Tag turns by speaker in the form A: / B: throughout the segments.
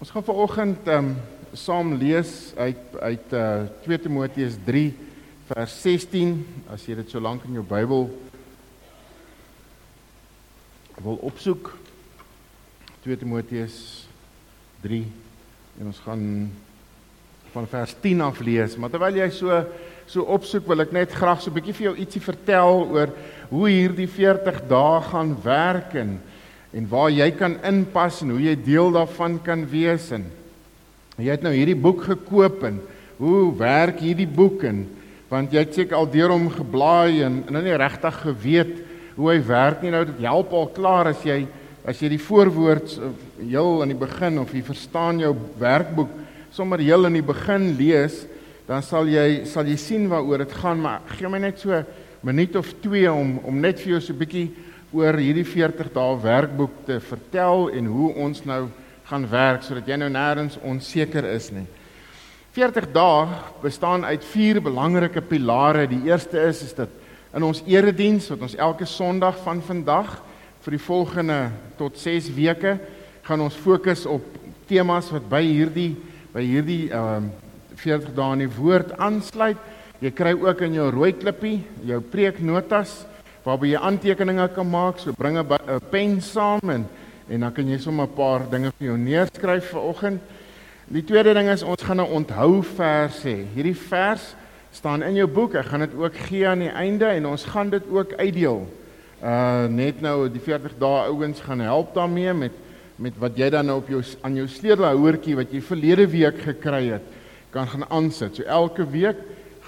A: Ons gaan vanoggend ehm um, saam lees uit uit uh 2 Timoteus 3 vers 16 as jy dit so lank in jou Bybel wil opsoek. 2 Timoteus 3 en ons gaan van vers 10 af lees. Maar terwyl jy so so opsoek wil ek net graag so 'n bietjie vir jou ietsie vertel oor hoe hierdie 40 dae gaan werk en en waar jy kan inpas en hoe jy deel daarvan kan wees en jy het nou hierdie boek gekoop en hoe werk hierdie boek en want jy het seker al deur hom geblaai en en nou nie regtig geweet hoe hy werk nie. Nou dit help al klaar as jy as jy die voorwoord heel aan die begin of jy verstaan jou werkboek sommer heel aan die begin lees dan sal jy sal jy sien waaroor dit gaan. Maar gee my net so minuut of 2 om om net vir jou so 'n bietjie oor hierdie 40 dae werkboek te vertel en hoe ons nou gaan werk sodat jy nou nêrens onseker is nie. 40 dae bestaan uit vier belangrike pilare. Die eerste is is dit in ons erediens wat ons elke Sondag van vandag vir die volgende tot 6 weke gaan ons fokus op temas wat by hierdie by hierdie ehm um, 40 dae in die woord aansluit. Jy kry ook in jou rooi klippie jou preeknotas waarby jy aantekeninge kan maak. So bring 'n pen saam en en dan kan jy sommer 'n paar dinge vir jou neerskryf vir oggend. Die tweede ding is ons gaan 'n onthou vers hê. Hierdie vers staan in jou boek. Ek gaan dit ook gee aan die einde en ons gaan dit ook uitdeel. Uh net nou die 40 dae ouens gaan help daarmee met met wat jy dan nou op jou aan jou sleutelhouertjie wat jy verlede week gekry het kan gaan aansit. So elke week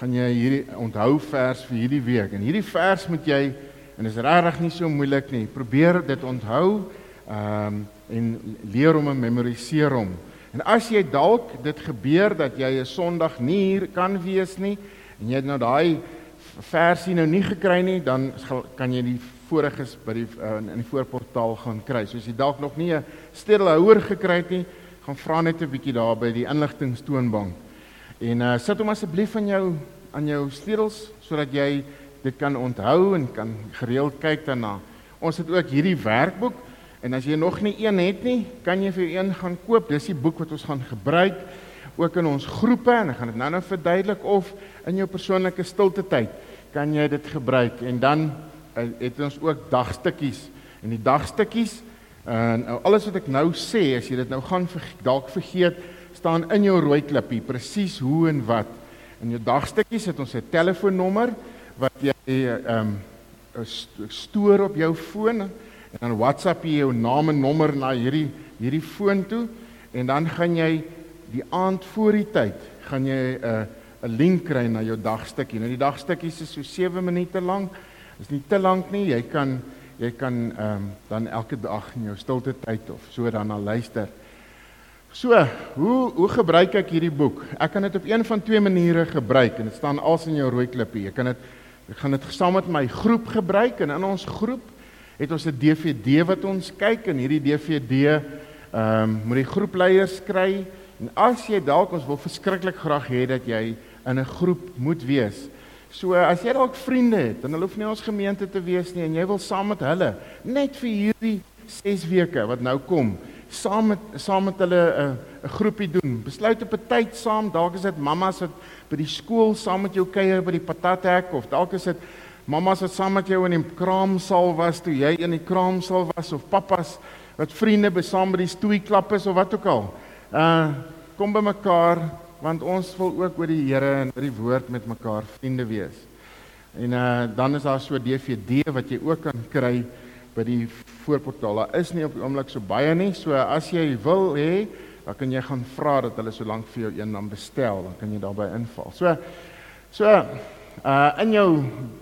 A: gaan jy hierdie onthou vers vir hierdie week. En hierdie vers moet jy en is regtig nie so moeilik nie. Probeer dit onthou ehm um, en leer om en memoriseer hom. En as jy dalk dit gebeur dat jy 'n Sondag nie hier kan wees nie en jy het nou daai versie nou nie gekry nie, dan kan jy die voriges by die uh, in die voorportaal gaan kry. So as jy dalk nog nie 'n stedelhouer gekry het nie, gaan vra net 'n bietjie daar by die inligtingstoonbank. En uh, sit hom asseblief aan jou aan jou sleutels sodat jy dit kan onthou en kan gereeld kyk daarna. Ons het ook hierdie werkboek en as jy nog nie een het nie, kan jy vir een gaan koop. Dis die boek wat ons gaan gebruik ook in ons groepe en ek gaan dit nou-nou verduidelik of in jou persoonlike stilte tyd kan jy dit gebruik en dan uh, het ons ook dagstukkies en die dagstukkies en uh, alles wat ek nou sê as jy dit nou gaan dalk vergeet staan in jou rooi klippie presies hoe en wat. In jou dagstukkies het ons 'n telefoonnommer wat jy ehm um, stoor op jou foon en dan WhatsApp jy jou naam en nommer na hierdie hierdie foon toe en dan gaan jy die aand voor die tyd gaan jy 'n uh, 'n link kry na jou dagstukkie. Nou die dagstukkies is so 7 minute lank. Is nie te lank nie. Jy kan jy kan ehm um, dan elke dag in jou stilte tyd of so dan na luister. So, hoe hoe gebruik ek hierdie boek? Ek kan dit op een van twee maniere gebruik en dit staan als in jou rooi klippie. Ek kan dit ek gaan dit saam met my groep gebruik en in ons groep het ons 'n DVD wat ons kyk en hierdie DVD ehm um, moet die groepleiers kry en as jy dalk ons wil verskriklik graag hê dat jy in 'n groep moet wees. So as jy dalk vriende het, dan hulle hoef nie ons gemeente te wees nie en jy wil saam met hulle net vir hierdie 6 weke wat nou kom saam met saam met hulle 'n uh, groepie doen. Besluit op 'n tyd saam, dalk is dit mammas wat by die skool saam met jou kuier by die patathek of dalk is dit mammas wat saam met jou in die kraamsaal was toe jy in die kraamsaal was of pappas wat vriende besaam by die stoei klap is of wat ook al. Uh kom by mekaar want ons wil ook oor die Here en oor die woord met mekaar vriende wees. En uh dan is daar so DVD wat jy ook kan kry by die voorportaal. Daar is nie op die oomblik so baie nie. So as jy wil hê, dan kan jy gaan vra dat hulle so lank vir jou een dan bestel, dan kan jy daarbey inval. So so uh in jou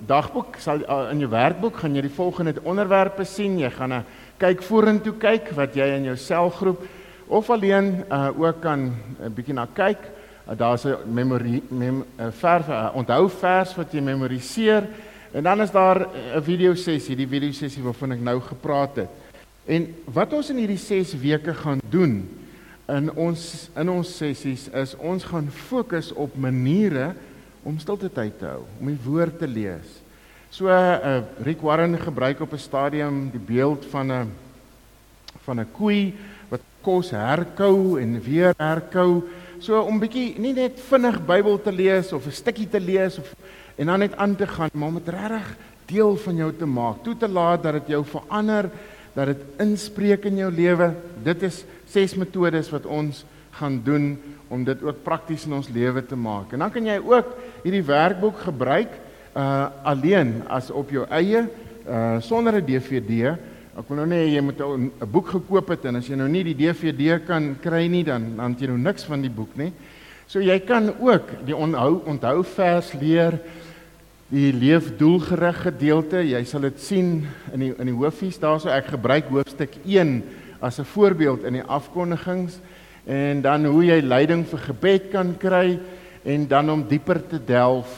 A: dagboek sal uh, in jou werkboek gaan jy die volgende onderwerpe sien. Jy gaan 'n uh, kyk vorentoe kyk wat jy in jou selgroep of alleen uh ook kan 'n uh, bietjie na kyk. Uh, Daar's 'n memory mem, uh, ver uh, onthou vers wat jy memoriseer. En dan is daar 'n video sessie, die video sessie waarvan ek nou gepraat het. En wat ons in hierdie 6 weke gaan doen in ons in ons sessies is ons gaan fokus op maniere om stilte tyd te hou, om die woord te lees. So 'n uh, Rick Warren gebruik op 'n stadium die beeld van 'n van 'n koei wat kos herkou en weer herkou. So om bietjie nie net vinnig Bybel te lees of 'n stukkie te lees of en dan net aan te gaan, maar om dit regtig deel van jou te maak, toe te laat dat dit jou verander, dat dit inspreek in jou lewe. Dit is ses metodes wat ons gaan doen om dit ook prakties in ons lewe te maak. En dan kan jy ook hierdie werkboek gebruik uh alleen as op jou eie uh sonder 'n DVD. Ek wil nou net jy moet 'n boek gekoop het en as jy nou nie die DVD kan kry nie dan dan jy nou niks van die boek nie. So jy kan ook die onthou onthou vers leer die leefdoelgerig gedeelte. Jy sal dit sien in die in die hoofies daarso ek gebruik hoofstuk 1 as 'n voorbeeld in die afkondigings en dan hoe jy leiding vir gebed kan kry en dan om dieper te delf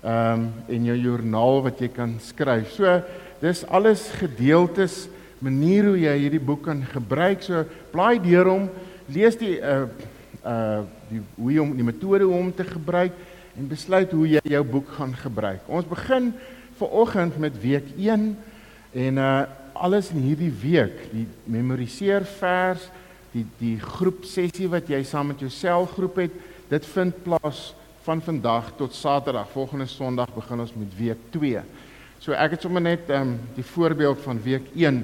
A: ehm um, en jou joernaal wat jy kan skryf. So dis alles gedeeltes manier hoe jy hierdie boek kan gebruik. So blaai deur hom, lees die uh uh die hoe jy om die metode hoe om te gebruik en besluit hoe jy jou boek gaan gebruik. Ons begin vanoggend met week 1 en uh alles in hierdie week, die memoriseer vers, die die groep sessie wat jy saam met jou selgroep het, dit vind plaas van vandag tot Saterdag. Volgende Sondag begin ons met week 2. So ek het sommer net ehm um, die voorbeeld van week 1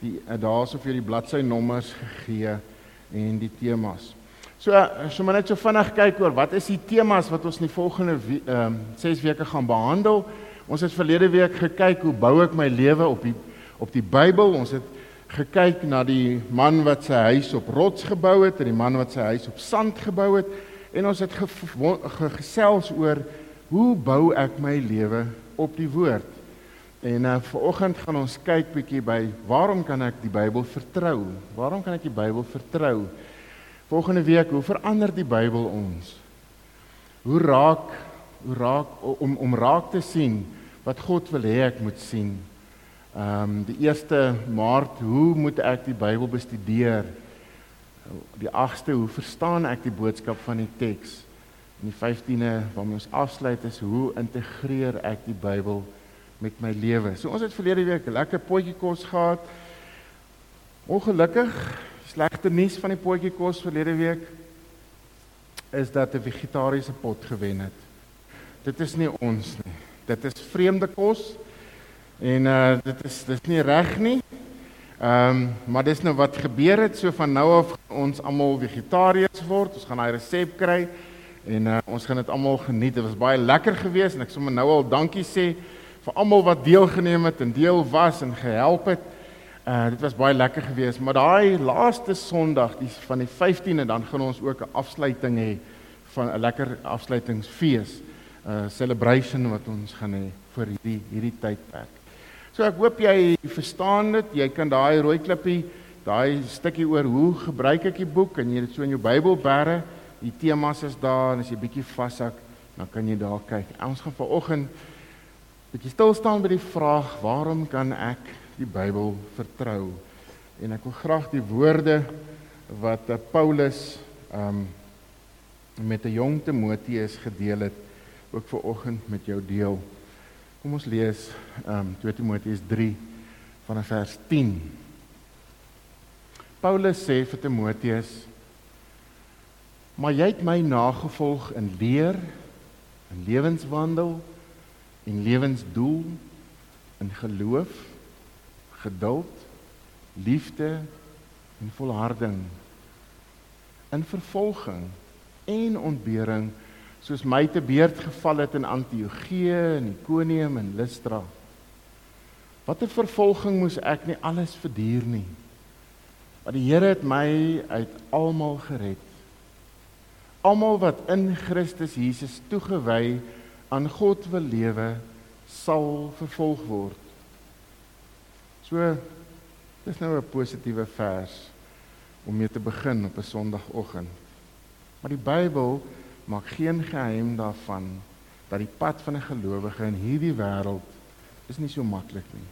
A: die uh, daarso vir die bladsy nommers gegee en die temas. So sommer net so vinnig kyk oor wat is die temas wat ons in die volgende ehm um, 6 weke gaan behandel. Ons het verlede week gekyk hoe bou ek my lewe op die op die Bybel. Ons het gekyk na die man wat sy huis op rots gebou het en die man wat sy huis op sand gebou het en ons het gesels oor hoe bou ek my lewe op die woord. En uh, vanoggend gaan ons kyk bietjie by waarom kan ek die Bybel vertrou? Waarom kan ek die Bybel vertrou? Volgende week, hoe verander die Bybel ons? Hoe raak hoe raak om om raak te sien wat God wil hê ek moet sien? Ehm um, die 1 Maart, hoe moet ek die Bybel bestudeer? die 8ste hoe verstaan ek die boodskap van die teks en die 15de waarmee ons afsluit is hoe integreer ek die Bybel met my lewe. So ons het verlede week lekker potjie kos gehad. Ongelukkig slegte nuus van die potjie kos verlede week is dat 'n vegetariese pot gewen het. Dit is nie ons nie. Dit is vreemde kos en uh dit is dis nie reg nie. Ehm um, maar dis nou wat gebeur het so van nou af ons almal vegetariërs word. Ons gaan daai resep kry en uh, ons gaan dit almal geniet. Dit was baie lekker geweest en ek sommer nou al dankie sê vir almal wat deelgeneem het en deel was en gehelp het. Uh dit was baie lekker geweest, maar daai laaste Sondag, die van die 15de, dan gaan ons ook 'n afsluiting hê van 'n lekker afsluitingsfees. uh, celebration wat ons gaan hê vir hierdie hierdie tydperk. So ek hoop jy verstaan dit. Jy kan daai rooi klippie, daai stukkie oor hoe gebruik ek die boek en jy dit so in jou Bybel bære. Die temas is daar en as jy bietjie vashak, dan kan jy daar kyk. Ons gaan vanoggend bietjie stil staan by die vraag: Waarom kan ek die Bybel vertrou? En ek wil graag die woorde wat eh, Paulus um met 'n jong Timoteus gedeel het ook vanoggend met jou deel. Kom ons lees ehm um, 2 Timoteus 3 vanaf vers 10. Paulus sê vir Timoteus: "Maar jy het my nagevolg in leer, in lewenswandel en lewensdoel, in geloof, geduld, liefde en volharding, in vervolging en ontbering." soos my te beurt geval het in Antiochië en Ikonium en Lystra. Watter vervolging moes ek nie alles verduur nie. Want die Here het my uit almal gered. Almal wat in Christus Jesus toegewy aan God wil lewe, sal vervolg word. So dis nou 'n positiewe vers om mee te begin op 'n Sondagoggend. Maar die Bybel maak geen geheim daarvan dat die pad van 'n gelowige in hierdie wêreld is nie so maklik nie.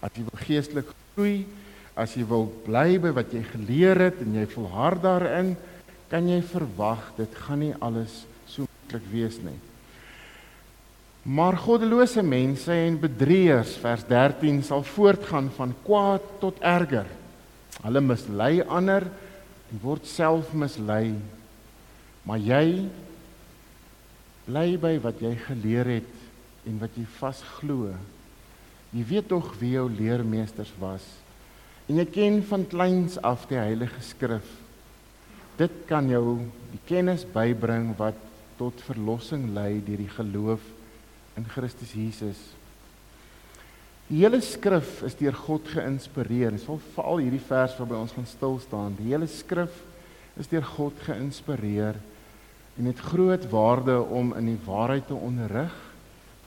A: As jy wil geestelik groei, as jy wil bly by wat jy geleer het en jy volhard daarin, kan jy verwag dit gaan nie alles so maklik wees nie. Maar goddelose mense en bedrieërs vers 13 sal voortgaan van kwaad tot erger. Hulle mislei ander, Jy word self mislei. Maar jy bly by wat jy geleer het en wat jy vasglo. Jy weet tog wie jou leermeesters was. En jy ken van kleins af die Heilige Skrif. Dit kan jou die kennis bybring wat tot verlossing lei deur die geloof in Christus Jesus. Die hele skrif is deur God geïnspireer. Ons wil veral hierdie vers waarby ons gaan stil staan. Die hele skrif is deur God geïnspireer en het groot waarde om in die waarheid te onderrig,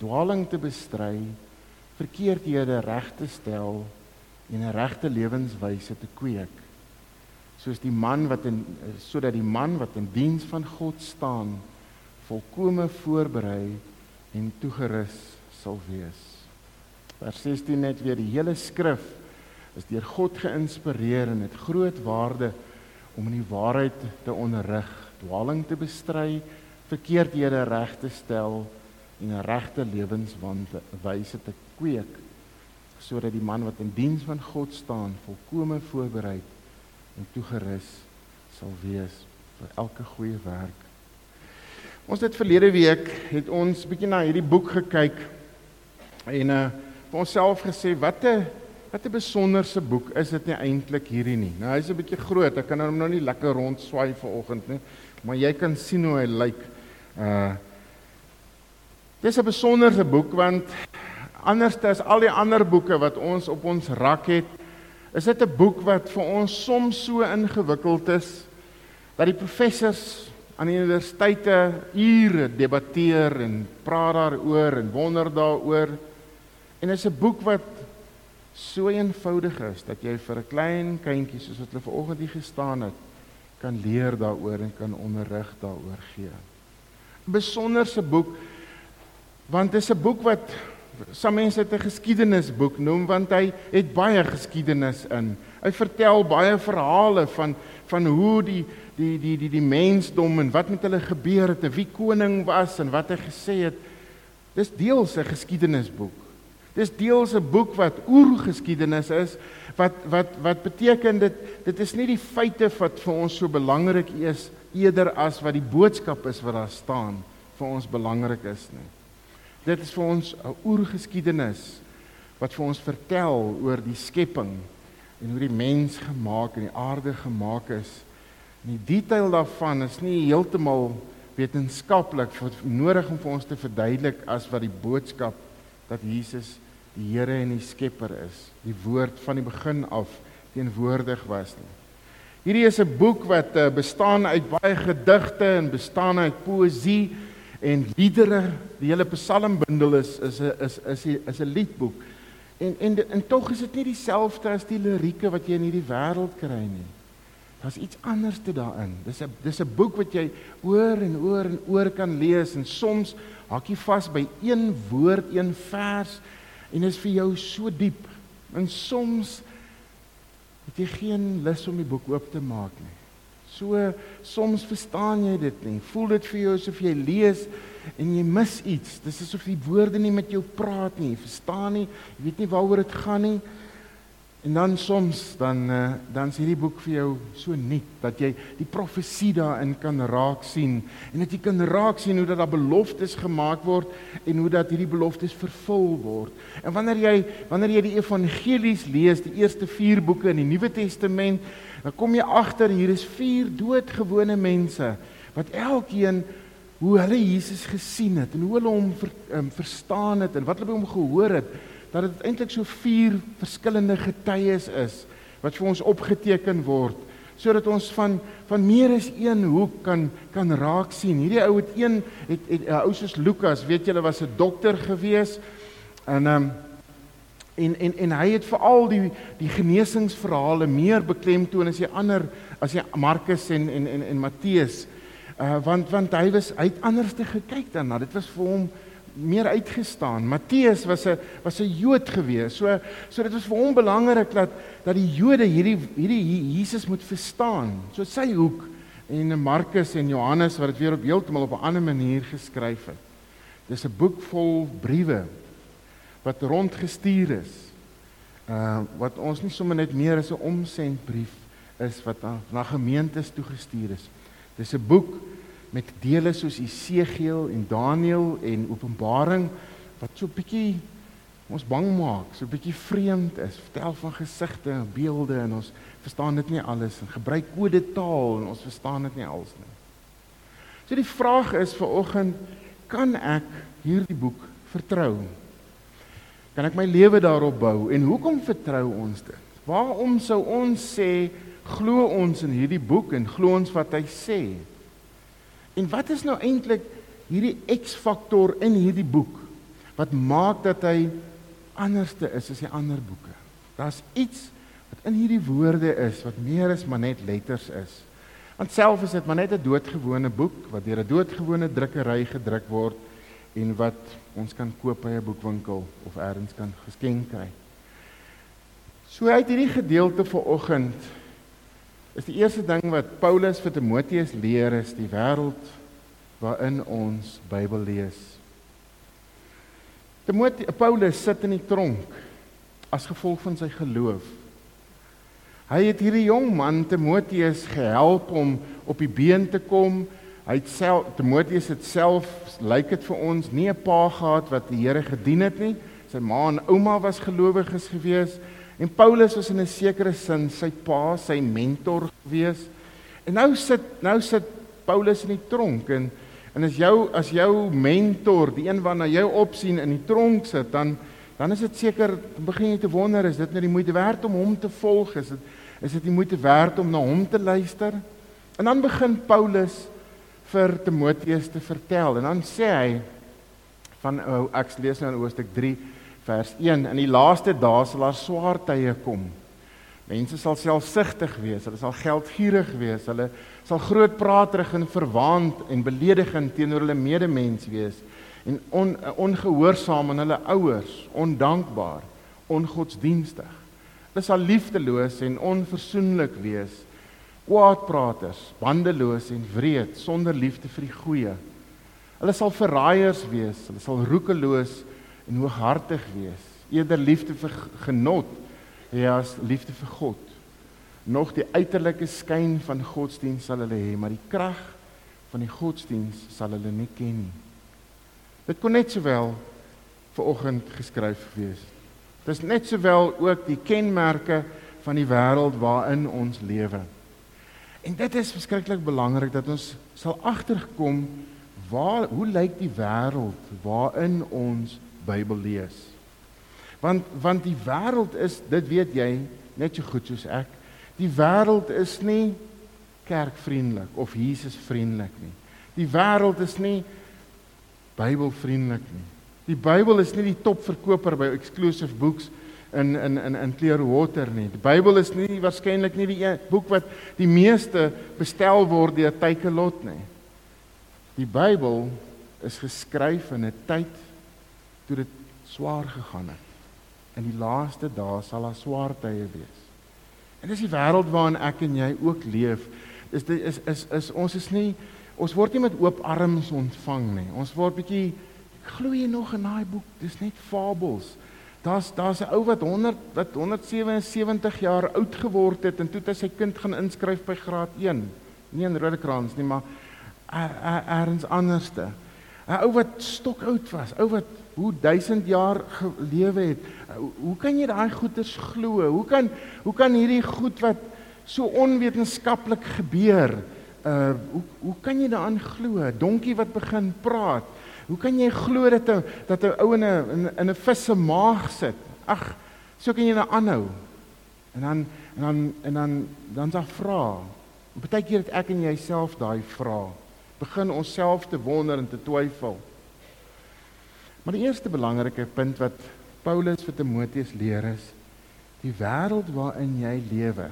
A: dwaling te bestry, verkeerdhede reg te stel en 'n regte lewenswyse te kweek. Soos die man wat in sodat die man wat in diens van God staan, volkome voorberei en toegerus sal wees. Vers 16 net weer die hele skrif is deur God geïnspireer en het groot waarde om in die waarheid te onderrig dwaling te bestry, verkeerdhede reg te stel en 'n regte lewenswyse te kweek sodat die man wat in diens van God staan volkome voorberei en toegerus sal wees vir elke goeie werk. Ons het verlede week het ons bietjie na hierdie boek gekyk en uh vir onsself gesê wat 'n wat 'n besonderse boek is dit nie eintlik hierdie nie. Nou hy's 'n bietjie groot. Ek kan hom nou nie lekker rond swaai vanoggend nie maar jy kan sien hoe hy lyk. Uh Dis 'n besondere boek want anders as al die ander boeke wat ons op ons rak het, is dit 'n boek wat vir ons soms so ingewikkeld is dat die professors aan universiteite ure debatteer en praat daaroor en wonder daaroor. En dit is 'n boek wat so eenvoudig is dat jy vir 'n klein kindjie soos wat hulle vanoggend hier gestaan het, kan leer daaroor en kan onderrig daaroor gee. 'n Besonderse boek want dit is 'n boek wat some mense dit 'n geskiedenisboek noem want hy het baie geskiedenis in. Hy vertel baie verhale van van hoe die die die die die mensdom en wat met hulle gebeur het en wie koning was en wat hy gesê het. Dis deels 'n geskiedenisboek. Dis deels 'n boek wat oergeskiedenis is wat wat wat beteken dit dit is nie die feite wat vir ons so belangrik is eerder as wat die boodskap is wat daar staan vir ons belangrik is nie. Dit is vir ons 'n oergeskiedenis wat vir ons vertel oor die skepping en hoe die mens gemaak en die aarde gemaak is. Die detail daarvan is nie heeltemal wetenskaplik nodig om vir ons te verduidelik as wat die boodskap dat Jesus die Here en die Skepper is, die woord van die begin af teenwoordig was nie. Hierdie is 'n boek wat uh, bestaan uit baie gedigte en bestaan uit poësie en liedere. Die hele psalmbundel is is 'n is is is 'n liedboek. En en en tog is dit nie dieselfde as die lirieke wat jy in hierdie wêreld kry nie. Daar's iets anders te daarin. Dis 'n dis 'n boek wat jy oor en oor en oor kan lees en soms hak jy vas by een woord, een vers en is vir jou so diep. En soms het jy geen lus om die boek oop te maak nie. So soms verstaan jy dit nie. Voel dit vir jou asof jy lees en jy mis iets. Dis asof die woorde nie met jou praat nie. Jy verstaan nie, jy weet nie waaroor dit gaan nie. En dan soms dan uh, dan is hierdie boek vir jou so nuut dat jy die profesie daarin kan raak sien en dat jy kan raak sien hoe dat daar beloftes gemaak word en hoe dat hierdie beloftes vervul word. En wanneer jy wanneer jy die evangelies lees, die eerste 4 boeke in die Nuwe Testament, dan kom jy agter hier is vier doodgewone mense wat elkeen hoe hulle Jesus gesien het en hoe hulle hom ver, um, verstaan het en wat hulle by hom gehoor het dat dit eintlik so vier verskillende getuies is wat vir ons opgeteken word sodat ons van van meer as een hoek kan kan raak sien. Hierdie ou het een het 'n ou soos Lukas, weet julle, was 'n dokter gewees. En ehm um, en en en hy het veral die die genesingsverhale meer beklemtoon as die ander as die Markus en en en en Matteus. Uh want want hy was hy het anders te gekyk daarna. Dit was vir hom meer uitgestaan. Matteus was 'n was 'n Jood gewees. So so dit was vir hom belangrik dat dat die Jode hierdie hierdie Jesus moet verstaan. So sy hoek en Markus en Johannes wat dit weer op heeltemal op 'n ander manier geskryf het. Dis 'n boek vol briewe wat rondgestuur is. Uh wat ons nie sommer net meer as 'n omsendbrief is wat na, na gemeentes toegestuur is. Dis 'n boek met dele soos Esegiel en Daniël en Openbaring wat so 'n bietjie ons bang maak, so 'n bietjie vreemd is. Vertel van gesigte en beelde en ons verstaan dit nie alles en gebruik kode taal en ons verstaan dit nie als nie. So die vraag is vir oggend, kan ek hierdie boek vertrou? Kan ek my lewe daarop bou en hoekom vertrou ons dit? Waarom sou ons sê glo ons in hierdie boek en glo ons wat hy sê? En wat is nou eintlik hierdie X-faktor in hierdie boek wat maak dat hy anderste is as die ander boeke? Daar's iets wat in hierdie woorde is wat meer is maar net letters is. Want self is dit maar net 'n doodgewone boek wat deur 'n doodgewone drukkery gedruk word en wat ons kan koop by 'n boekwinkel of elders kan geskenk kry. So uit hierdie gedeelte vanoggend is die eerste ding wat Paulus vir Timoteus leer is die wêreld waarin ons Bybel lees. Timoteus Paulus sit in die tronk as gevolg van sy geloof. Hy het hierdie jong man Timoteus gehelp om op die been te kom. Hy het self Timoteus het self lyk dit vir ons nie 'n pa gehad wat die Here gedien het nie. Sy ma en ouma was gelowiges gewees en Paulus was in 'n sekere sin sy pa, sy mentor gewees. En nou sit nou sit Paulus in die tronk en en as jou as jou mentor, die een waarna jy opsien in die tronk sit, dan dan is dit seker begin jy te wonder is dit nou die moeite werd om hom te volg? Is dit is dit die moeite werd om na hom te luister? En dan begin Paulus vir Timoteus te vertel en dan sê hy van oh, ek lees nou in Hoofstuk 3 vers 1 in die laaste dae sal daar swaar tye kom. Mense sal selfsugtig wees, hulle sal geldgierig wees, hulle sal grootpraterig en verwaand en beledigend teenoor hulle medemens wees en on, ongehoorsaam aan hulle ouers, ondankbaar, ongodsdienstig. Hulle sal liefdeloos en onversoenlik wees, kwaadpraters, bandeloos en wreed, sonder liefde vir die goeie. Hulle sal verraaiers wees, hulle sal roekeloos en hooghartig wees, eerder liefde vir genot as liefde vir God. Nog die uiterlike skyn van godsdienst sal hulle hê, maar die krag van die godsdienst sal hulle nie ken nie. Dit kon net sowel vir oggend geskryf wees. Dit is net sowel ook die kenmerke van die wêreld waarin ons lewe. En dit is verskriklik belangrik dat ons sal agterkom waar hoe lyk die wêreld waarin ons Bybel lees. Want want die wêreld is, dit weet jy net so goed soos ek, die wêreld is nie kerkvriendelik of Jesus vriendelik nie. Die wêreld is nie Bybelvriendelik nie. Die Bybel is nie die topverkoper by exclusive books in in in in Clearwater nie. Die Bybel is nie waarskynlik nie die boek wat die meeste bestel word deur Takealot nie. Die Bybel is geskryf in 'n tyd toe dit swaar gegaan het. In die laaste dae sal daar swaar tye wees. En dis die wêreld waarin ek en jy ook leef. Is dit is is is ons is nie ons word nie met oop arms ontvang nie. Ons word bietjie glo jy nog in daai boek? Dis net fabels. Daar's daar's 'n ou wat 100 wat 177 jaar oud geword het en toe het hy sy kind gaan inskryf by graad 1. Nie in Rodekraans nie, maar eers anderste. 'n Ou wat stok oud was, ou wat hoe 1000 jaar gelewe het. Hoe kan jy daai goeters glo? Hoe kan hoe kan hierdie goed wat so onwetenskaplik gebeur? uh hoe hoe kan jy daaraan glo? Donkie wat begin praat. Hoe kan jy glo dat 'n dat 'n ou in 'n in 'n vis se maag sit? Ag, so kan jy nou aanhou. En dan en dan en dan dan s'ag vra. Partykeer het ek en jy self daai vra. Begin onsself te wonder en te twyfel. Maar die eerste belangrike punt wat Paulus vir Timoteus leer is die wêreld waarin jy lewe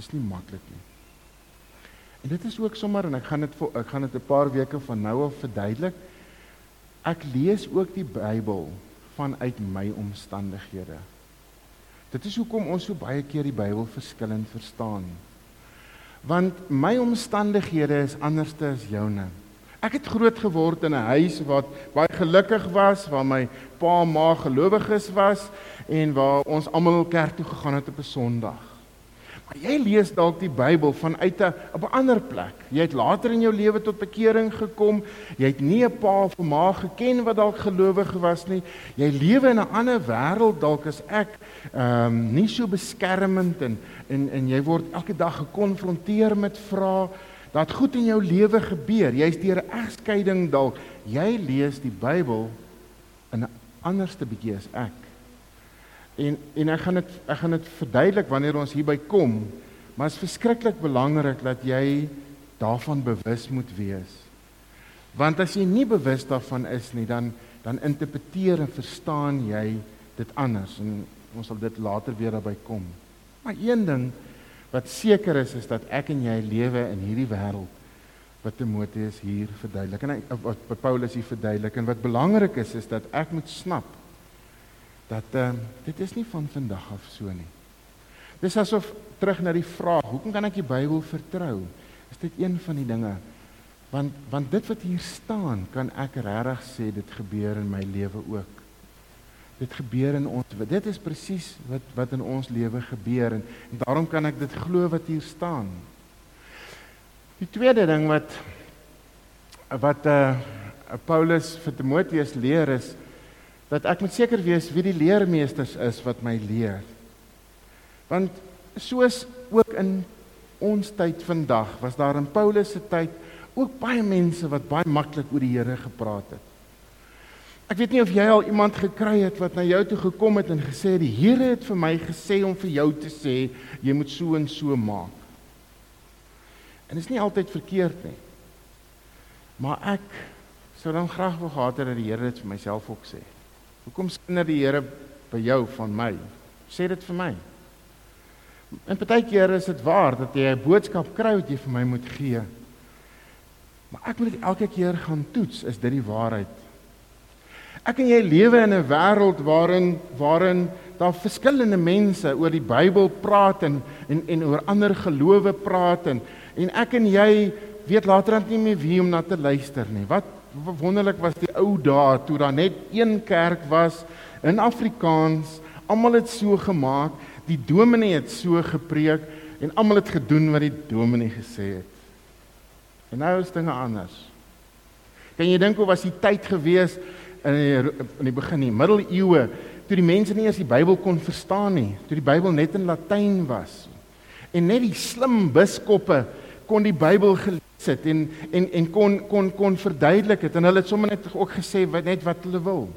A: is nie maklik nie. En dit is ook sommer en ek gaan dit ek gaan dit 'n paar weke van nou af verduidelik. Ek lees ook die Bybel vanuit my omstandighede. Dit is hoekom ons so baie keer die Bybel verskillend verstaan. Want my omstandighede is anderste as joune. Ek het groot geword in 'n huis wat baie gelukkig was, waar my pa en ma gelowiges was en waar ons almal kerk toe gegaan het op 'n Sondag. Maar jy lees dalk die Bybel vanuit 'n op 'n ander plek. Jy het later in jou lewe tot bekering gekom. Jy het nie 'n pa of 'n ma geken wat dalk gelowig was nie. Jy lewe in 'n ander wêreld dalk as ek, ehm um, nie so beskermend en en en jy word elke dag gekonfronteer met vrae dat goed in jou lewe gebeur. Jy's deur 'n egskeiding dalk. Jy lees die Bybel in 'n anderste bietjie as ek. En en ek gaan dit ek gaan dit verduidelik wanneer ons hierby kom, maar dit is verskriklik belangrik dat jy daarvan bewus moet wees. Want as jy nie bewus daarvan is nie, dan dan interpreteer en verstaan jy dit anders en ons sal dit later weer daarby kom. Maar een ding wat seker is is dat ek en jy lewe in hierdie wêreld wat Timoteus hier verduidelik en wat Paulus hier verduidelik en wat belangrik is is dat ek moet snap dat ehm uh, dit is nie van vandag af so nie. Dis asof terug na die vraag, hoekom kan ek die Bybel vertrou? Is dit een van die dinge want want dit wat hier staan, kan ek regtig sê dit gebeur in my lewe ook. Dit gebeur in ons. Dit is presies wat wat in ons lewe gebeur en, en daarom kan ek dit glo wat hier staan. Die tweede ding wat wat eh uh, Paulus vir Timoteus leer is dat ek moet seker wees wie die leermeesters is wat my leer. Want soos ook in ons tyd vandag was daar in Paulus se tyd ook baie mense wat baie maklik oor die Here gepraat het. Ek weet nie of jy al iemand gekry het wat na jou toe gekom het en gesê het die Here het vir my gesê om vir jou te sê jy moet so en so maak. En dit is nie altyd verkeerd nie. Maar ek sou dan graag wou gehad het dat die Here dit vir myself ook sê. Hoekom skinder die Here by jou van my? Sê dit vir my. En partykeer is dit waar dat jy 'n boodskap kry wat jy vir my moet gee. Maar ek moet dit elke keer gaan toets, is dit die waarheid? Ek en jy lewe in 'n wêreld waarin waarin daar verskillende mense oor die Bybel praat en en en oor ander gelowe praat en en ek en jy weet laterand nie meer wie om na te luister nie. Wat wonderlik was die ou dae toe daar net een kerk was in Afrikaans. Almal het so gemaak, die dominee het so gepreek en almal het gedoen wat die dominee gesê het. En nou is dinge anders. Kan jy dink hoe was die tyd gewees in die, in die begin die middeleeue toe die mense nie eens die Bybel kon verstaan nie, toe die Bybel net in Latyn was. En net die slim biskoppe kon die Bybel gelees sit en en en kon kon kon verduidelik het en hulle het sommer net ook gesê wat net wat hulle wil.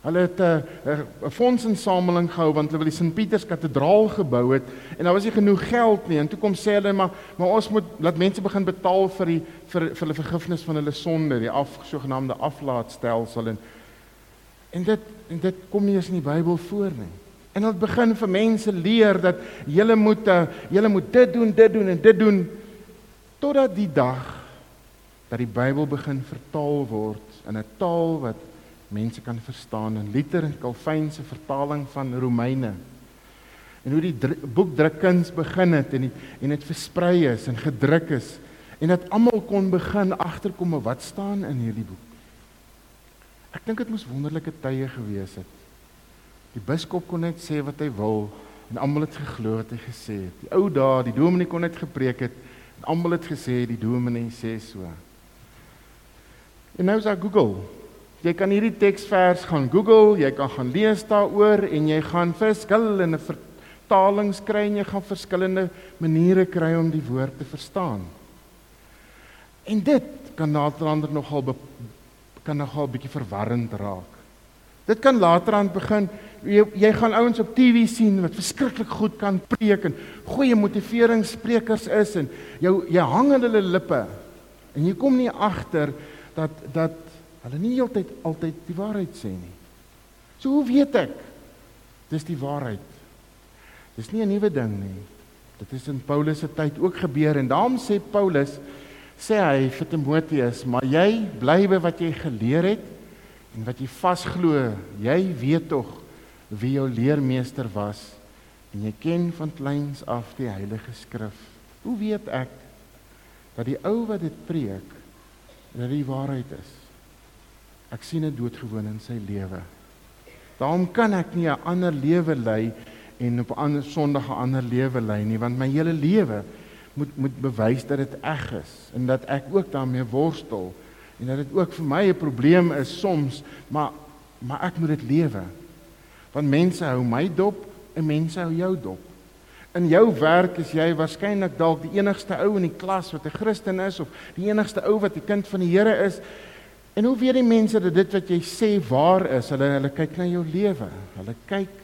A: Hulle het 'n uh, 'n uh, fondsinsameling gehou want hulle wil die Sint Pieters kathedraal gebou het en daar was nie genoeg geld nie en toe kom sê hulle maar maar ons moet laat mense begin betaal vir die vir vir hulle vergifnis van hulle sonde, die af sogenaamde aflaatstelsel en en dit en dit kom nie eens in die Bybel voor nie. En hulle begin vir mense leer dat jy moet uh, jy moet dit doen, dit doen en dit doen totdat die dag dat die Bybel begin vertaal word in 'n taal wat mense kan verstaan in Luther en Calvin se vertaling van Romeine. En hoe die boekdrukkuns begin het en die, en dit versprei is en gedruk is en dat almal kon begin agterkom wat staan in hierdie boek. Ek dink dit moes wonderlike tye gewees het. Die biskop kon net sê wat hy wil en almal het geglo wat hy gesê het. Die ou dae, die dominee kon net gepreek het Almal het gesê die dominee sê so. En nou is daar Google. Jy kan hierdie teksvers gaan Google, jy kan gaan lees daaroor en jy gaan verskillende vertalings kry en jy gaan verskillende maniere kry om die woord te verstaan. En dit kan naderhand nogal kan nogal bietjie verwarrend raak. Dit kan laterand begin jy, jy gaan ouens op TV sien wat verskriklik goed kan preek en goeie motiveringssprekers is en jou jy hang in hulle lippe en jy kom nie agter dat dat hulle nie heeltyd altyd die waarheid sê nie. So hoe weet ek? Dis die waarheid. Dis nie 'n nuwe ding nie. Dit is in Paulus se tyd ook gebeur en daarom sê Paulus sê hy vir Timoteus, maar jy bly by wat jy geleer het en wat jy vasglo. Jy weet tog wie jou leermeester was en jy ken van kleins af die heilige skrif. Hoe weet ek dat die ou wat dit preek dat die waarheid is? Ek sien dit doodgewoon in sy lewe. Daarom kan ek nie 'n ander lewe lei en op 'n ander Sondag 'n ander lewe lei nie, want my hele lewe moet moet bewys dat dit eg is en dat ek ook daarmee worstel en dat dit ook vir my 'n probleem is soms, maar maar ek moet dit lewe. Want mense hou my dop en mense hou jou dop. In jou werk is jy waarskynlik dalk die enigste ou in die klas wat 'n Christen is of die enigste ou wat 'n kind van die Here is. En hoe weet die mense dat dit wat jy sê waar is? Hulle hulle kyk na jou lewe. Hulle kyk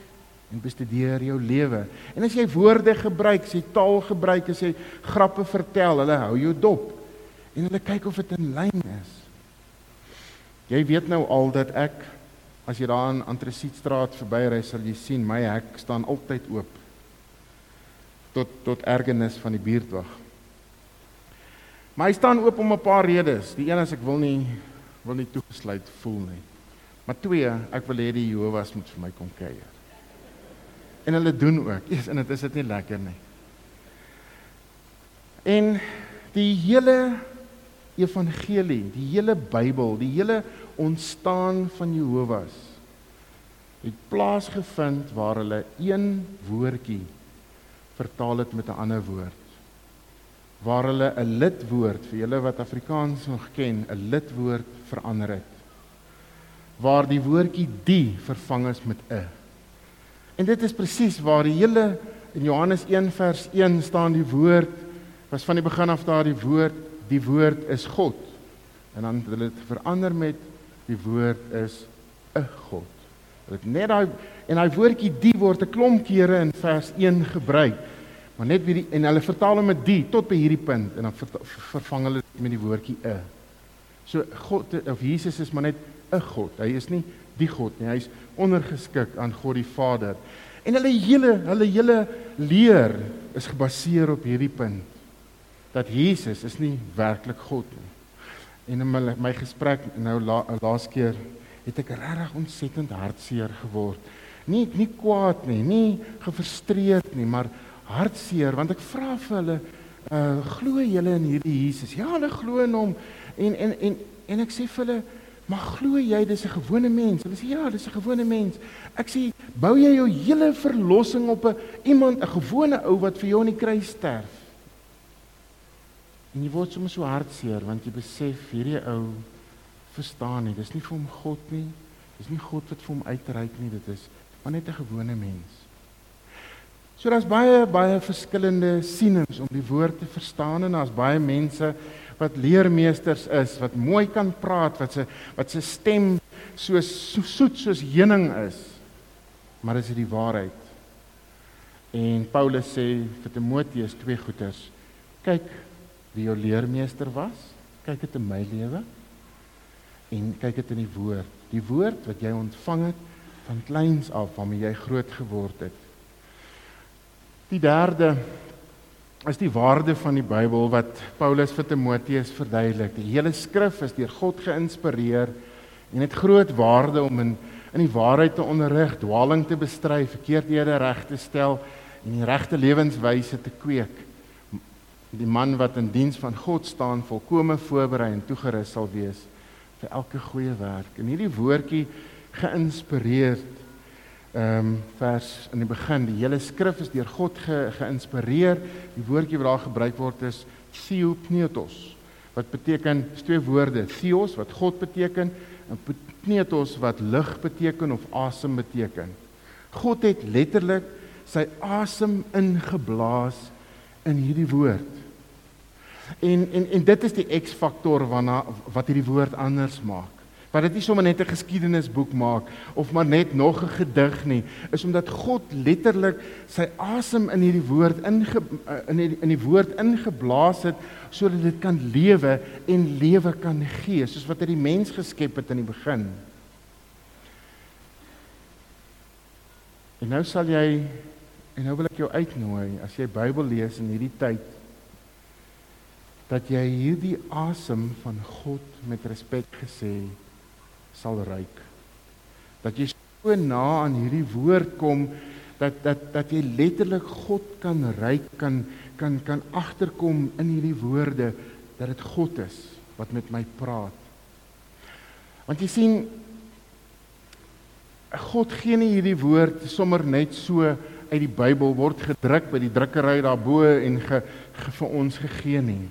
A: en bestudeer jou lewe. En as jy woorde gebruik, as jy taal gebruik, as jy grappe vertel, hulle hou jou dop. En hulle kyk of dit in lyn is. Jy weet nou al dat ek as jy daar in Antresietstraat verbyry sal jy sien my hek staan altyd oop tot tot ergernis van die buurtwag. Maar hy staan oop om 'n paar redes. Die een is ek wil nie wil nie toegesluit voel nie. Maar twee, ek wil hê die Jehovah's moet vir my kom kuier. En hulle doen ook. Eers en dit is dit nie lekker nie. En die hele evangelie, die hele Bybel, die hele ontstaan van Jehovah's het plaasgevind waar hulle een woordjie vertaal het met 'n ander woord. Waar hulle 'n lidwoord vir julle wat Afrikaans nog ken, 'n lidwoord verander het. Waar die woordjie die vervang is met 'n. En dit is presies waar die hele in Johannes 1 vers 1 staan die woord was van die begin af daar die woord, die woord is God. En dan het hulle dit verander met die woord is 'n God. Dit net daai en daai woordjie die word 'n klomp kere in vers 1 gebruik. Maar net wie die en hulle vertaal hom met die tot by hierdie punt en dan ver, vervang hulle met die woordjie 'n. So God of Jesus is maar net 'n God. Hy is nie die God nie. Hy's ondergeskik aan God die Vader. En hulle hele hulle hele leer is gebaseer op hierdie punt dat Jesus is nie werklik God nie. En in my, my gesprek nou la, laas keer het ek regtig ontsettend hartseer geword. Nie nie kwaad nie, nie gefrustreerd nie, maar hartseer want ek vra vir hulle, uh glo julle in hierdie Jesus? Ja, hulle glo in hom. En en en en ek sê vir hulle, maar glo jy dis 'n gewone mens? Hulle sê ja, dis 'n gewone mens. Ek sê, bou jy jou hele verlossing op 'n iemand, 'n gewone ou wat vir jou aan die kruis sterf? En jy word sommer so hartseer want jy besef hierdie ou verstaan nie. Dis nie vir hom God nie. Dis nie God wat vir hom uitreik nie. Dit is maar net 'n gewone mens. So daar's baie baie verskillende sienings om die woord te verstaan en daar's baie mense wat leermeesters is, wat mooi kan praat, wat se wat se stem so, so soet soos heuning is. Maar dis die waarheid. En Paulus sê vir Timoteus twee goeters. Kyk wie jou leermeester was. Kyk dit in my lewe en kyk dit in die woord. Die woord wat jy ontvang het van kleins af waarmee jy groot geword het. Die derde is die waarde van die Bybel wat Paulus vir Timoteus verduidelik. Die hele skrif is deur God geïnspireer en het groot waarde om in in die waarheid te onderrig, dwaling te bestry, verkeerdhede reg te stel en die regte lewenswyse te kweek. Die man wat in diens van God staan, volkome voorberei en toegerus sal wees vir elke goeie werk. En hierdie woordjie geïnspireerd ehm um, vers in die begin, die hele skrif is deur God ge, geïnspireer. Die woordjie wat daar gebruik word is theopneustos wat beteken twee woorde, theos wat God beteken en pneustos wat lig beteken of asem beteken. God het letterlik sy asem ingeblaas in hierdie woord. En en en dit is die X-faktor waarna wat hierdie woord anders maak. Wat dit nie sommer net 'n geskiedenisboek maak of maar net nog 'n gedig nie, is omdat God letterlik sy asem in hierdie woord inge in die, in die woord ingeblaas het sodat dit kan lewe en lewe kan gee, soos wat hy die mens geskep het in die begin. En nou sal jy en nou wil ek jou uitnooi as jy Bybel lees in hierdie tyd dat jy hierdie asem van God met respek gesê sal ruik. Dat jy so na aan hierdie woord kom dat dat dat jy letterlik God kan ruik, kan kan kan agterkom in hierdie woorde dat dit God is wat met my praat. Want jy sien God gee nie hierdie woord sommer net so uit die Bybel word gedruk by die drukkery daarbo en ge, ge, vir ons gegee nie.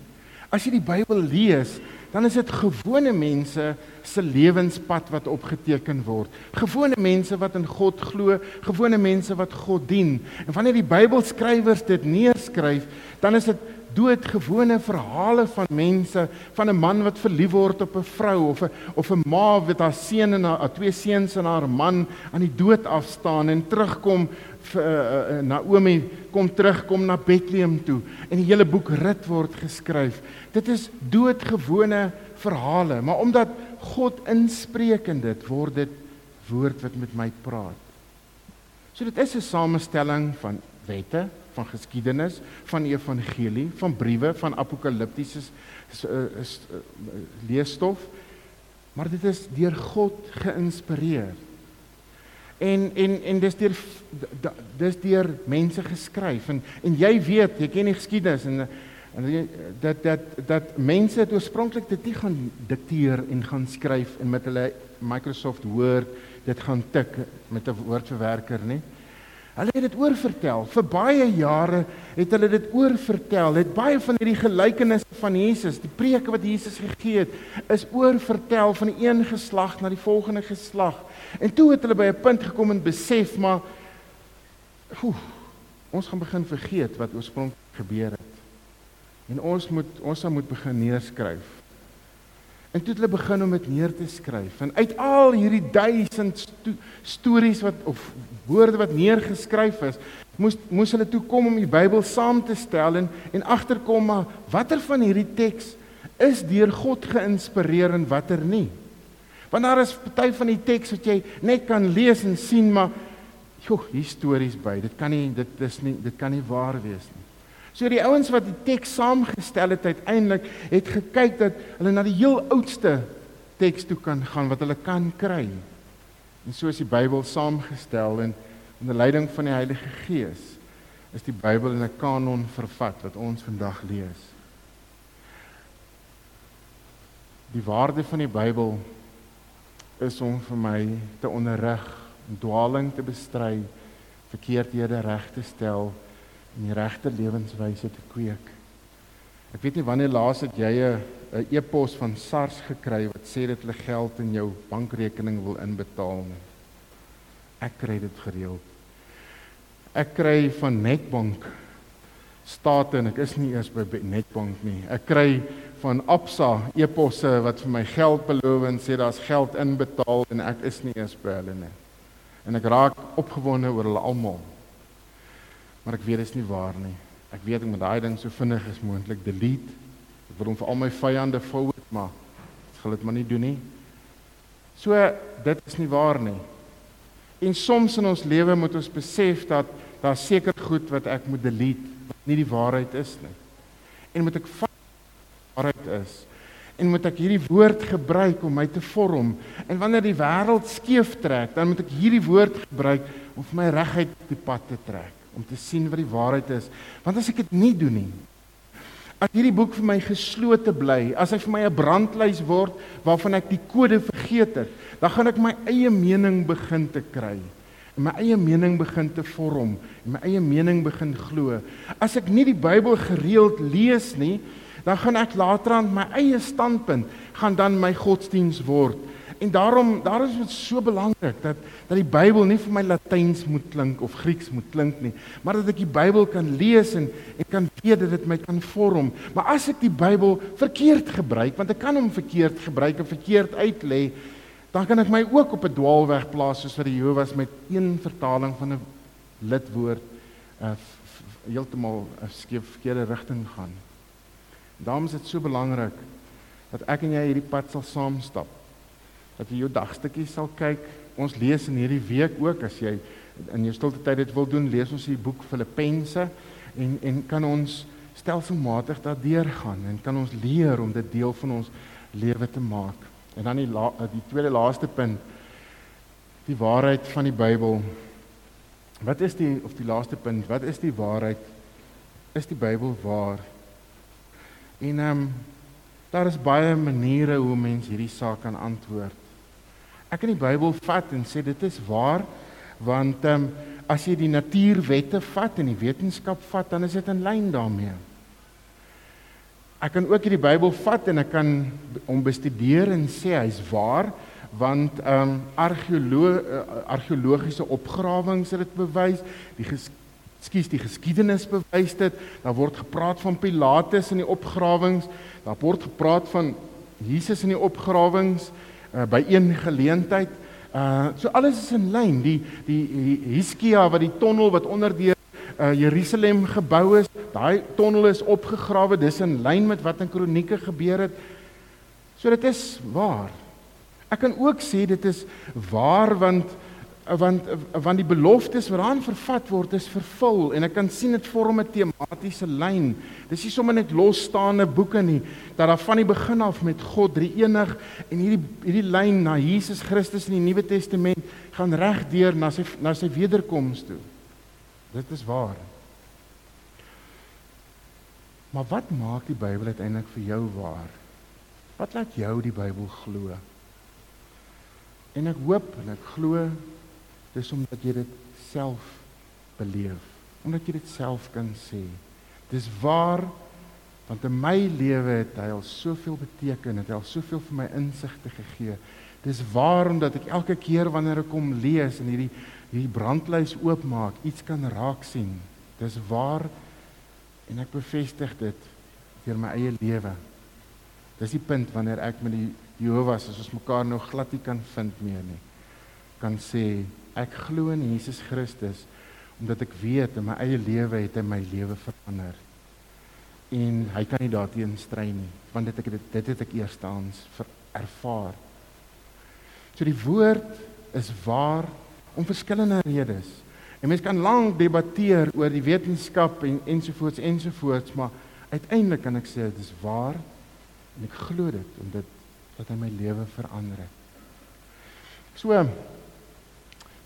A: As jy die Bybel lees, dan is dit gewone mense se lewenspad wat opgeteken word. Gewone mense wat in God glo, gewone mense wat God dien. En wanneer die Bybelskrywers dit neerskryf, dan is dit doodgewone verhale van mense van 'n man wat verlief word op 'n vrou of 'n of 'n ma wat haar seun en haar twee seuns en haar man aan die dood afstaan en terugkom vir uh, uh, Naomi kom terugkom na Bethlehem toe en die hele boek Rut word geskryf. Dit is doodgewone verhale, maar omdat God inspreek in dit word dit woord wat met my praat. So dit is 'n samestelling van wette, van geskiedenis, van evangelie, van briewe, van apokaliptiese uh, uh, leesstof. Maar dit is deur God geïnspireer. En en en dis deur dis deur mense geskryf en en jy weet, jy ken die geskiedenis en en dat dat dat mense het oorspronklik dit nie gaan dikteer en gaan skryf en met hulle Microsoft Word dit gaan tik met 'n woordverwerker nie. Hulle het dit oorvertel. Vir baie jare het hulle dit oorvertel. Het baie van hierdie gelykenisse van Jesus, die preke wat Jesus gegee het, is oorvertel van die een geslag na die volgende geslag. En toe het hulle by 'n punt gekom en besef maar oef, ons gaan begin vergeet wat oorspronklik gebeur het. En ons moet ons sal moet begin neerskryf. En toe het hulle begin om dit neer te skryf. En uit al hierdie duisend sto stories wat of woorde wat neergeskryf is, moes moes hulle toe kom om die Bybel saam te stel en en agterkom maar watter van hierdie teks is deur God geïnspireer en watter nie. Want daar is party van die teks wat jy net kan lees en sien maar joh, histories by. Dit kan nie dit is nie dit kan nie waar wees nie. So die ouens wat die teks saamgestel het uiteindelik het gekyk dat hulle na die heel oudste teks toe kan gaan wat hulle kan kry. En so is die Bybel saamgestel en onder leiding van die Heilige Gees is die Bybel in 'n kanon vervat wat ons vandag lees. Die waarde van die Bybel is om vir my te onderrig, dwaaling te bestry, verkeerdhede reg te stel en die regte lewenswyse te kweek. Ek weet nie wanneer laas het jy 'n e-pos van SARS gekry wat sê dat hulle geld in jou bankrekening wil inbetaal nie. Ek kry dit gereeld. Ek kry van Netbank state en ek is nie eers by Netbank nie. Ek kry van Absa e-posse wat vir my geld beloof en sê daar's geld inbetaal en ek is nie eers by hulle nie. En ek raak opgewonde oor hulle almal maar ek weet dit is nie waar nie. Ek weet ek moet daai ding so vinnig as moontlik delete. Ek wil hom vir al my vyande forward, maar ek gaan dit maar nie doen nie. So dit is nie waar nie. En soms in ons lewe moet ons besef dat daar seker goed wat ek moet delete wat nie die waarheid is nie. En moet ek waarheid is en moet ek hierdie woord gebruik om my te vorm en wanneer die wêreld skeef trek dan moet ek hierdie woord gebruik om vir my reguit die pad te trek om te sien wat die waarheid is. Want as ek dit nie doen nie, as hierdie boek vir my geslote bly, as hy vir my 'n brandlys word waarvan ek die kode vergeet het, dan gaan ek my eie mening begin te kry en my eie mening begin te vorm en my eie mening begin glo. As ek nie die Bybel gereeld lees nie, dan gaan ek later aan my eie standpunt gaan dan my godsdiens word. En daarom daarom is dit so belangrik dat dat die Bybel nie vir my Latyns moet klink of Grieks moet klink nie, maar dat ek die Bybel kan lees en en kan weet dat dit my kan vorm. Maar as ek die Bybel verkeerd gebruik, want ek kan hom verkeerd gebruik en verkeerd uitlê, dan kan ek my ook op 'n dwaalweg plaas soos wat die Jehovah's met een vertaling van 'n lidwoord uh heeltemal 'n skeef verkeerde rigting gaan. Daarom is dit so belangrik dat ek en jy hierdie pad sal saam stap dat jy jou dagstukkie sal kyk. Ons lees in hierdie week ook as jy in jou stilte tyd dit wil doen, lees ons die boek Filippense en en kan ons stelselmatig daardeur gaan en kan ons leer om dit deel van ons lewe te maak. En dan die la, die tweede laaste punt die waarheid van die Bybel. Wat is die of die laaste punt? Wat is die waarheid? Is die Bybel waar? En ehm um, daar is baie maniere hoe mense hierdie saak kan antwoord ek in die Bybel vat en sê dit is waar want ehm um, as jy die natuurwette vat en die wetenskap vat, dan is dit in lyn daarmee. Ek kan ook hierdie Bybel vat en ek kan hom bestudeer en sê hy's waar want ehm um, argeolo uh, argeologiese opgrawings het dit bewys die skuis die geskiedenis bewys dit daar word gepraat van Pilatus in die opgrawings daar word gepraat van Jesus in die opgrawings uh, by een geleentheid. Uh so alles is in lyn. Die die Hiskia wat die tonnel wat onder die uh, Jerusalem gebou is daai tonnel is opgegrawe. Dis in lyn met wat in kronieke gebeur het. So dit is waar. Ek kan ook sê dit is waar want want want die beloftes wat daarin vervat word is vervul en ek kan sien dit vorm 'n tematiese lyn. Dis nie sommer net losstaande boeke nie, dat daar van die begin af met God drie enig en hierdie hierdie lyn na Jesus Christus in die Nuwe Testament gaan regdeur na sy na sy wederkoms toe. Dit is waar. Maar wat maak die Bybel uiteindelik vir jou waar? Wat laat jou die Bybel glo? En ek hoop en ek glo dis omdat jy dit self beleef, omdat jy dit self kan sê. Dis waar want in my lewe het hy al soveel beteken, het hy al soveel vir my insigte gegee. Dis waar omdat ek elke keer wanneer ek kom lees en hierdie hierdie brandlys oopmaak, iets kan raak sien. Dis waar en ek bevestig dit deur my eie lewe. Dis die punt wanneer ek met die Jehovah's as ons mekaar nou glad nie kan vind meer nie. Kan sê ek glo in Jesus Christus omdat ek weet in my eie lewe het hy my lewe verander. En hy kan nie daarteen stry nie want dit ek dit, dit het ek eerstens ervaar. So die woord is waar om verskillende redes. En mense kan lank debatteer oor die wetenskap en ensovoorts ensovoorts, maar uiteindelik kan ek sê dit is waar en ek glo dit omdat dat hy my lewe verander het. So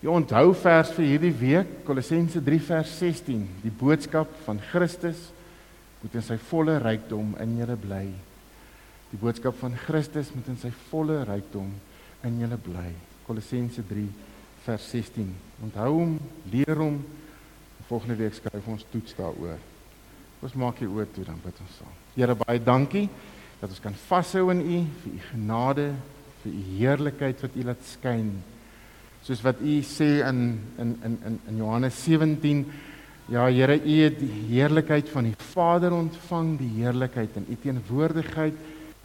A: jy onthou vers vir hierdie week Kolossense 3 vers 16, die boodskap van Christus moet in sy volle rykdom in julle bly. Die boodskap van Christus moet in sy volle rykdom in julle bly. Kolossense 3 vers 16. Onthou hom, leer hom. Volgende week skryf ons toets daaroor. Ons maak hier oor toe dan bid ons saam. Here baie dankie dat ons kan vashou in U vir U genade, vir U heerlikheid wat U laat skyn. Soos wat U sê in in in in in Johannes 17, ja Here, U het die heerlikheid van die Vader ontvang, die heerlikheid in U teenwoordigheid.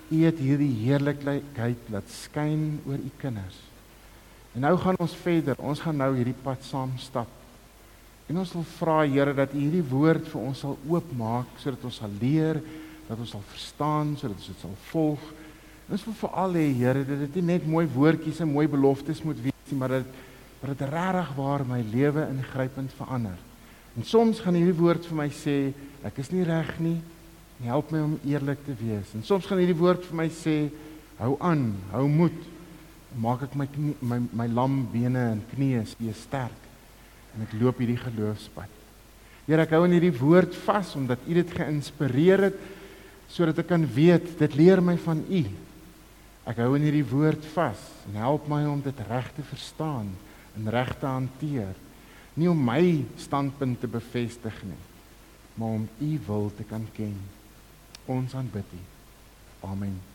A: U het hierdie heerlikheid laat skyn oor U kinders. En nou gaan ons verder. Ons gaan nou hierdie pad saam stap. En ons wil vra Here dat U hierdie woord vir ons sal oopmaak sodat ons sal leer dat ons sal verstaan sodat ons dit sal volg. Ons wil veral hê Here dat dit nie net mooi woordjies en mooi beloftes moet wees nie, maar dat maar dit regtig waar my lewe ingrypend verander. En soms gaan hierdie woord vir my sê ek is nie reg nie. En help my om eerlik te wees. En soms gaan hierdie woord vir my sê hou aan, hou moed. Maak ek my knie, my my lam bene en knieë weer sterk en ek loop hierdie geloofspad. Here, ek hou aan hierdie woord vas omdat U dit geïnspireer het sodat ek kan weet dit leer my van U. Ek hou in hierdie woord vas en help my om dit reg te verstaan en reg te hanteer. Nie om my standpunt te bevestig nie, maar om U wil te kan ken. Ons aanbid U. Amen.